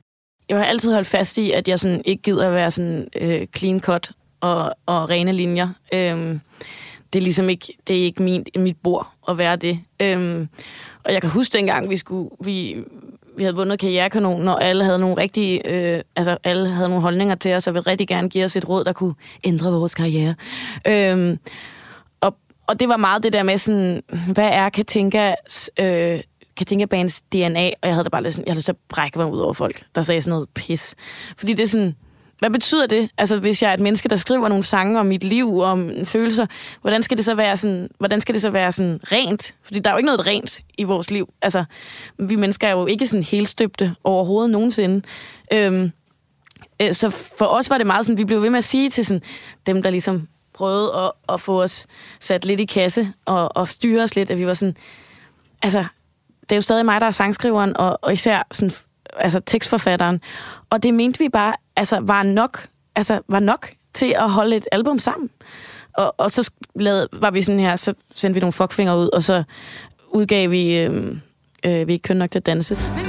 Jeg har altid holdt fast i, at jeg sådan ikke gider at være sådan øh, clean cut og, og rene linjer. Øhm, det er ligesom ikke, det er ikke min, mit bord at være det. Øhm, og jeg kan huske dengang, vi skulle, vi, vi havde vundet karrierekanonen, og alle havde nogle rigtige, øh, altså alle havde nogle holdninger til os, og ville rigtig gerne give os et råd, der kunne ændre vores karriere. Øhm, og, og det var meget det der med sådan, hvad er Katinkas, øh, Katinka Bands DNA? Og jeg havde da bare lidt sådan, jeg havde lyst til at brække mig ud over folk, der sagde sådan noget pis. Fordi det er sådan, hvad betyder det? Altså, hvis jeg er et menneske, der skriver nogle sange om mit liv om følelser, hvordan skal det så være sådan, hvordan skal det så være sådan rent? Fordi der er jo ikke noget rent i vores liv. Altså, vi mennesker er jo ikke sådan helt støbte overhovedet nogensinde. Øhm, øh, så for os var det meget sådan, vi blev ved med at sige til sådan, dem, der ligesom prøvede at, at få os sat lidt i kasse og, og styre os lidt, at vi var sådan, altså, det er jo stadig mig, der er sangskriveren, og, og især sådan, altså tekstforfatteren. Og det mente vi bare, altså, var nok, altså, var nok til at holde et album sammen. Og, og så lavede, var vi sådan her, så sendte vi nogle fuckfinger ud, og så udgav vi, øh, øh, vi er ikke køn nok til at danse. Men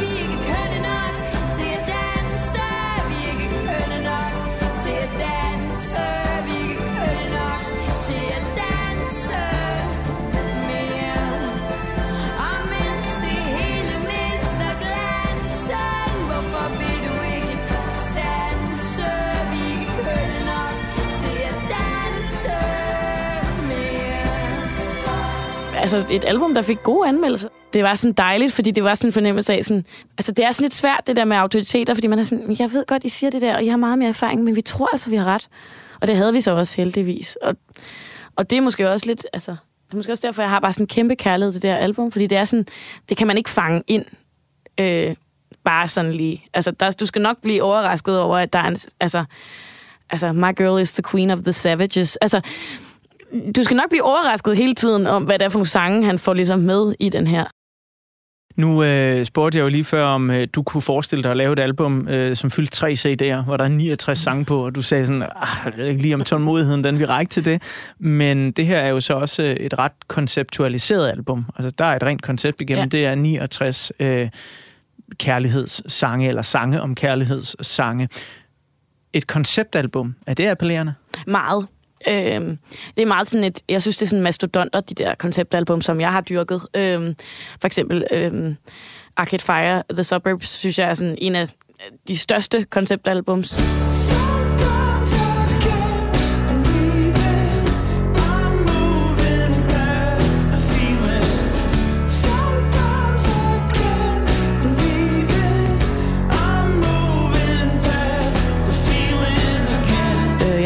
altså et album, der fik gode anmeldelser. Det var sådan dejligt, fordi det var sådan en fornemmelse af sådan... Altså, det er sådan lidt svært, det der med autoriteter, fordi man er sådan, jeg ved godt, I siger det der, og I har meget mere erfaring, men vi tror altså, vi har ret. Og det havde vi så også heldigvis. Og, og det er måske også lidt... Altså, det er måske også derfor, jeg har bare sådan en kæmpe kærlighed til det her album, fordi det er sådan... Det kan man ikke fange ind øh, bare sådan lige. Altså, der, du skal nok blive overrasket over, at der er en... Altså, altså, my girl is the queen of the savages. Altså, du skal nok blive overrasket hele tiden om, hvad det er for nogle sange, han får ligesom med i den her. Nu øh, spurgte jeg jo lige før, om øh, du kunne forestille dig at lave et album, øh, som fyldte tre CD'er, hvor der er 69 sange på, og du sagde sådan, ah, jeg ved ikke lige om tålmodigheden, den vil række til det. Men det her er jo så også øh, et ret konceptualiseret album. Altså, der er et rent koncept igennem. Ja. Det er 69 øh, kærlighedssange, eller sange om kærlighedssange. Et konceptalbum, er det appellerende? Meget. Øhm, det er meget sådan et, jeg synes, det er sådan mastodonter, de der konceptalbum, som jeg har dyrket. Øhm, for eksempel øhm, Arcade Fire, The Suburbs, synes jeg er sådan en af de største konceptalbums. Så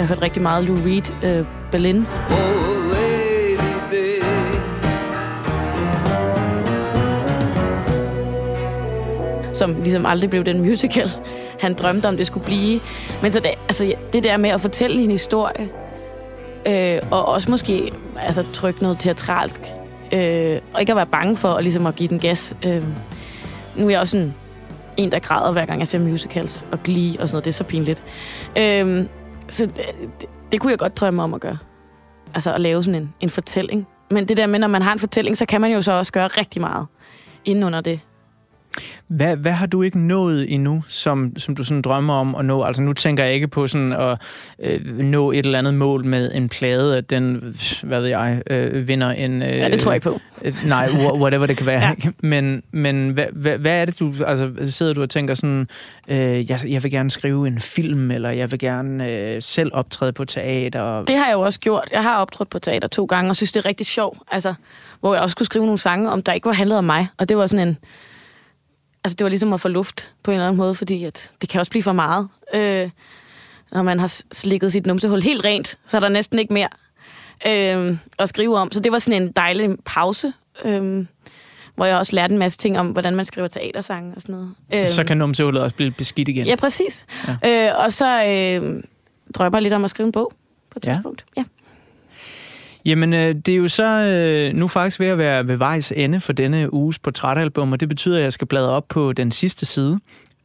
jeg har hørt rigtig meget Lou Reed, øh, Berlin. Oh, som ligesom aldrig blev den musical, han drømte om, det skulle blive. Men så det, altså, det der med at fortælle en historie, øh, og også måske altså, trykke noget teatralsk, øh, og ikke at være bange for at, ligesom at give den gas. Øh, nu er jeg også sådan en, der græder hver gang jeg ser musicals og Glee og sådan noget. Det er så pinligt. Øh, så det, det, det kunne jeg godt drømme om at gøre. Altså at lave sådan en, en fortælling. Men det der med, når man har en fortælling, så kan man jo så også gøre rigtig meget inden under det. Hvad, hvad har du ikke nået endnu, som, som du sådan drømmer om at nå? Altså nu tænker jeg ikke på sådan at øh, nå et eller andet mål med en plade, at den, hvad ved jeg, øh, vinder en... Øh, Ja, det tror jeg ikke på. Øh, nej, wha- whatever det kan være. Ja. Men, men hvad, hvad, hvad er det, du... Altså sidder du og tænker sådan, øh, jeg, jeg vil gerne skrive en film, eller jeg vil gerne øh, selv optræde på teater? Det har jeg jo også gjort. Jeg har optrådt på teater to gange, og synes, det er rigtig sjovt. Altså, hvor jeg også skulle skrive nogle sange, om der ikke var handlet om mig. Og det var sådan en... Altså, det var ligesom at få luft på en eller anden måde, fordi at det kan også blive for meget. Øh, når man har slikket sit numsehul helt rent, så er der næsten ikke mere øh, at skrive om. Så det var sådan en dejlig pause, øh, hvor jeg også lærte en masse ting om, hvordan man skriver teatersange og sådan noget. Øh, Så kan numsehullet også blive beskidt igen. Ja, præcis. Ja. Øh, og så øh, drømmer jeg lidt om at skrive en bog på et Ja. tidspunkt. Ja. Jamen, øh, det er jo så øh, nu faktisk ved at være ved vejs ende for denne uges portrætalbum, og det betyder, at jeg skal bladre op på den sidste side.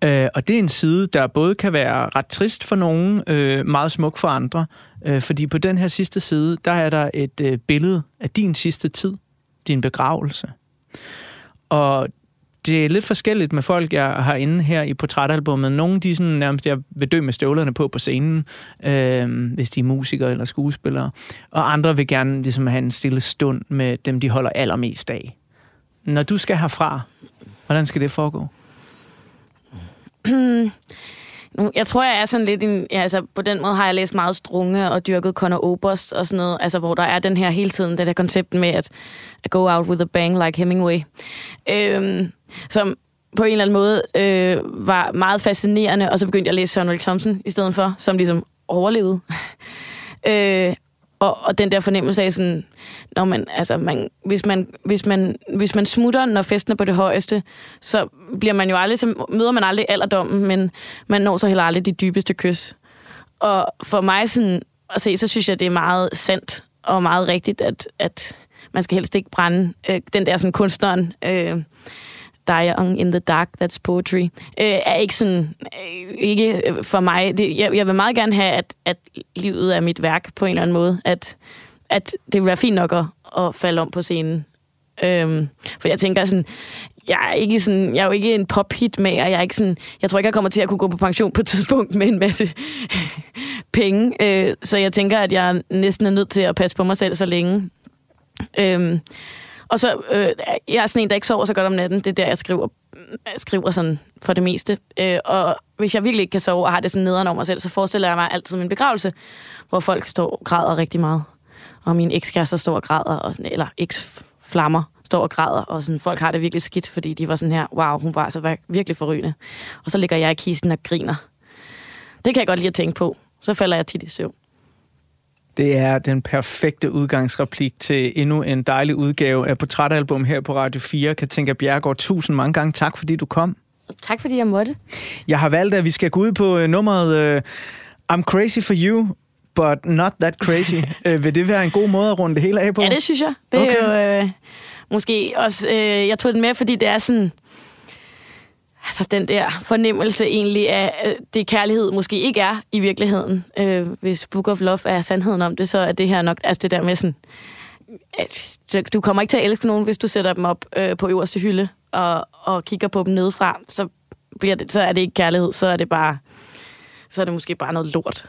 Øh, og det er en side, der både kan være ret trist for nogen, øh, meget smuk for andre. Øh, fordi på den her sidste side, der er der et øh, billede af din sidste tid, din begravelse. Og det er lidt forskelligt med folk, jeg har inde her i portrætalbummet. Nogle de er sådan nærmest, jeg vil dø med støvlerne på på scenen, øh, hvis de er musikere eller skuespillere. Og andre vil gerne ligesom have en stille stund med dem, de holder allermest af. Når du skal herfra, hvordan skal det foregå? Nu, jeg tror, jeg er sådan lidt en... Ja, altså, på den måde har jeg læst meget Strunge og dyrket Conor Oberst og sådan noget, altså, hvor der er den her hele tiden, det der koncept med at, at go out with a bang like Hemingway. Øhm, som på en eller anden måde øh, var meget fascinerende, og så begyndte jeg at læse Søren Ulrik Thomsen i stedet for, som ligesom overlevede. øh, og, og den der fornemmelse af sådan, når man, altså man, hvis, man, hvis, man, hvis man smutter, når festen er på det højeste, så bliver man jo aldrig, så møder man aldrig alderdommen, men man når så heller aldrig de dybeste kys. Og for mig sådan, at se, så synes jeg, det er meget sandt og meget rigtigt, at, at man skal helst ikke brænde øh, den der sådan kunstneren, øh, Young in the Dark, That's Poetry, øh, er ikke sådan, øh, ikke øh, for mig. Det, jeg, jeg vil meget gerne have, at, at livet er mit værk på en eller anden måde. At, at det vil være fint nok at, at falde om på scenen. Øhm, for jeg tænker sådan, jeg er, ikke sådan, jeg er jo ikke en pop-hit med, og jeg er ikke sådan, jeg tror ikke, jeg kommer til at kunne gå på pension på et tidspunkt med en masse penge. Øh, så jeg tænker, at jeg næsten er nødt til at passe på mig selv så længe. Øhm, og så, øh, jeg er sådan en, der ikke sover så godt om natten. Det er der, jeg skriver, jeg skriver sådan for det meste. Øh, og hvis jeg virkelig ikke kan sove og har det sådan nederen over mig selv, så forestiller jeg mig altid min begravelse, hvor folk står og græder rigtig meget. Og min ekskærester står og græder, og sådan, eller eksflammer står og græder, og sådan, folk har det virkelig skidt, fordi de var sådan her, wow, hun var altså virkelig forrygende. Og så ligger jeg i kisten og griner. Det kan jeg godt lide at tænke på. Så falder jeg tit i søvn. Det er den perfekte udgangsreplik til endnu en dejlig udgave af Portrætalbum her på Radio 4. Katinka Bjergård, tusind mange gange tak, fordi du kom. Tak fordi jeg måtte. Jeg har valgt, at vi skal gå ud på øh, nummeret øh, I'm Crazy for You, but not that crazy. øh, vil det være en god måde at runde det hele af på? Ja, det synes jeg. Det. Okay. er jo øh, måske også... Øh, jeg tog den med, fordi det er sådan... Altså den der fornemmelse egentlig af det kærlighed måske ikke er i virkeligheden. Øh, hvis Book of Love er sandheden om det, så er det her nok... Altså det der med sådan... At du kommer ikke til at elske nogen, hvis du sætter dem op øh, på øverste hylde og, og kigger på dem nedefra. Så, bliver det, så er det ikke kærlighed, så er det bare... Så er det måske bare noget lort.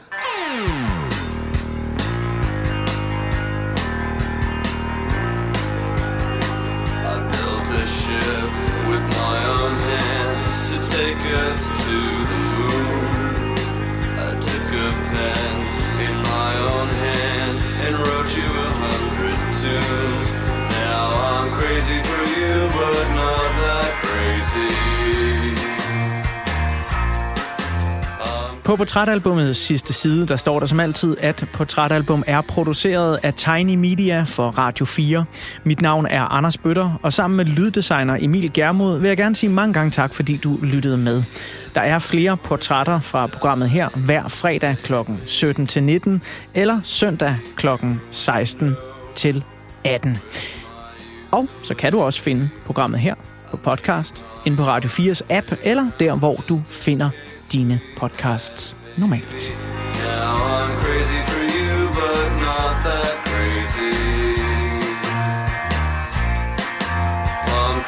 I built a ship take us to the moon. I took a pen in my own hand and wrote you a hundred tunes. Now I'm crazy for you, but not that crazy. På portrætalbumets sidste side, der står der som altid, at portrætalbum er produceret af Tiny Media for Radio 4. Mit navn er Anders Bøtter, og sammen med lyddesigner Emil Germod vil jeg gerne sige mange gange tak, fordi du lyttede med. Der er flere portrætter fra programmet her hver fredag kl. 17 til 19 eller søndag kl. 16 til 18. Og så kan du også finde programmet her på podcast, inde på Radio 4's app, eller der, hvor du finder dine podcasts normalt.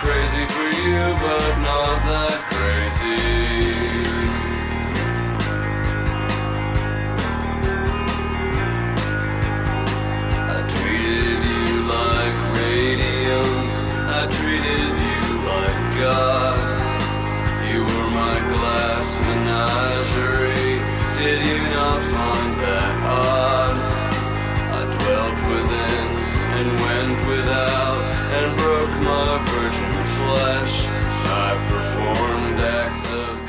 crazy for you, but not that crazy. I treated you like radium, I treated you like God. menagerie. Did you not find that odd? I dwelt within and went without and broke my virgin flesh. I performed acts of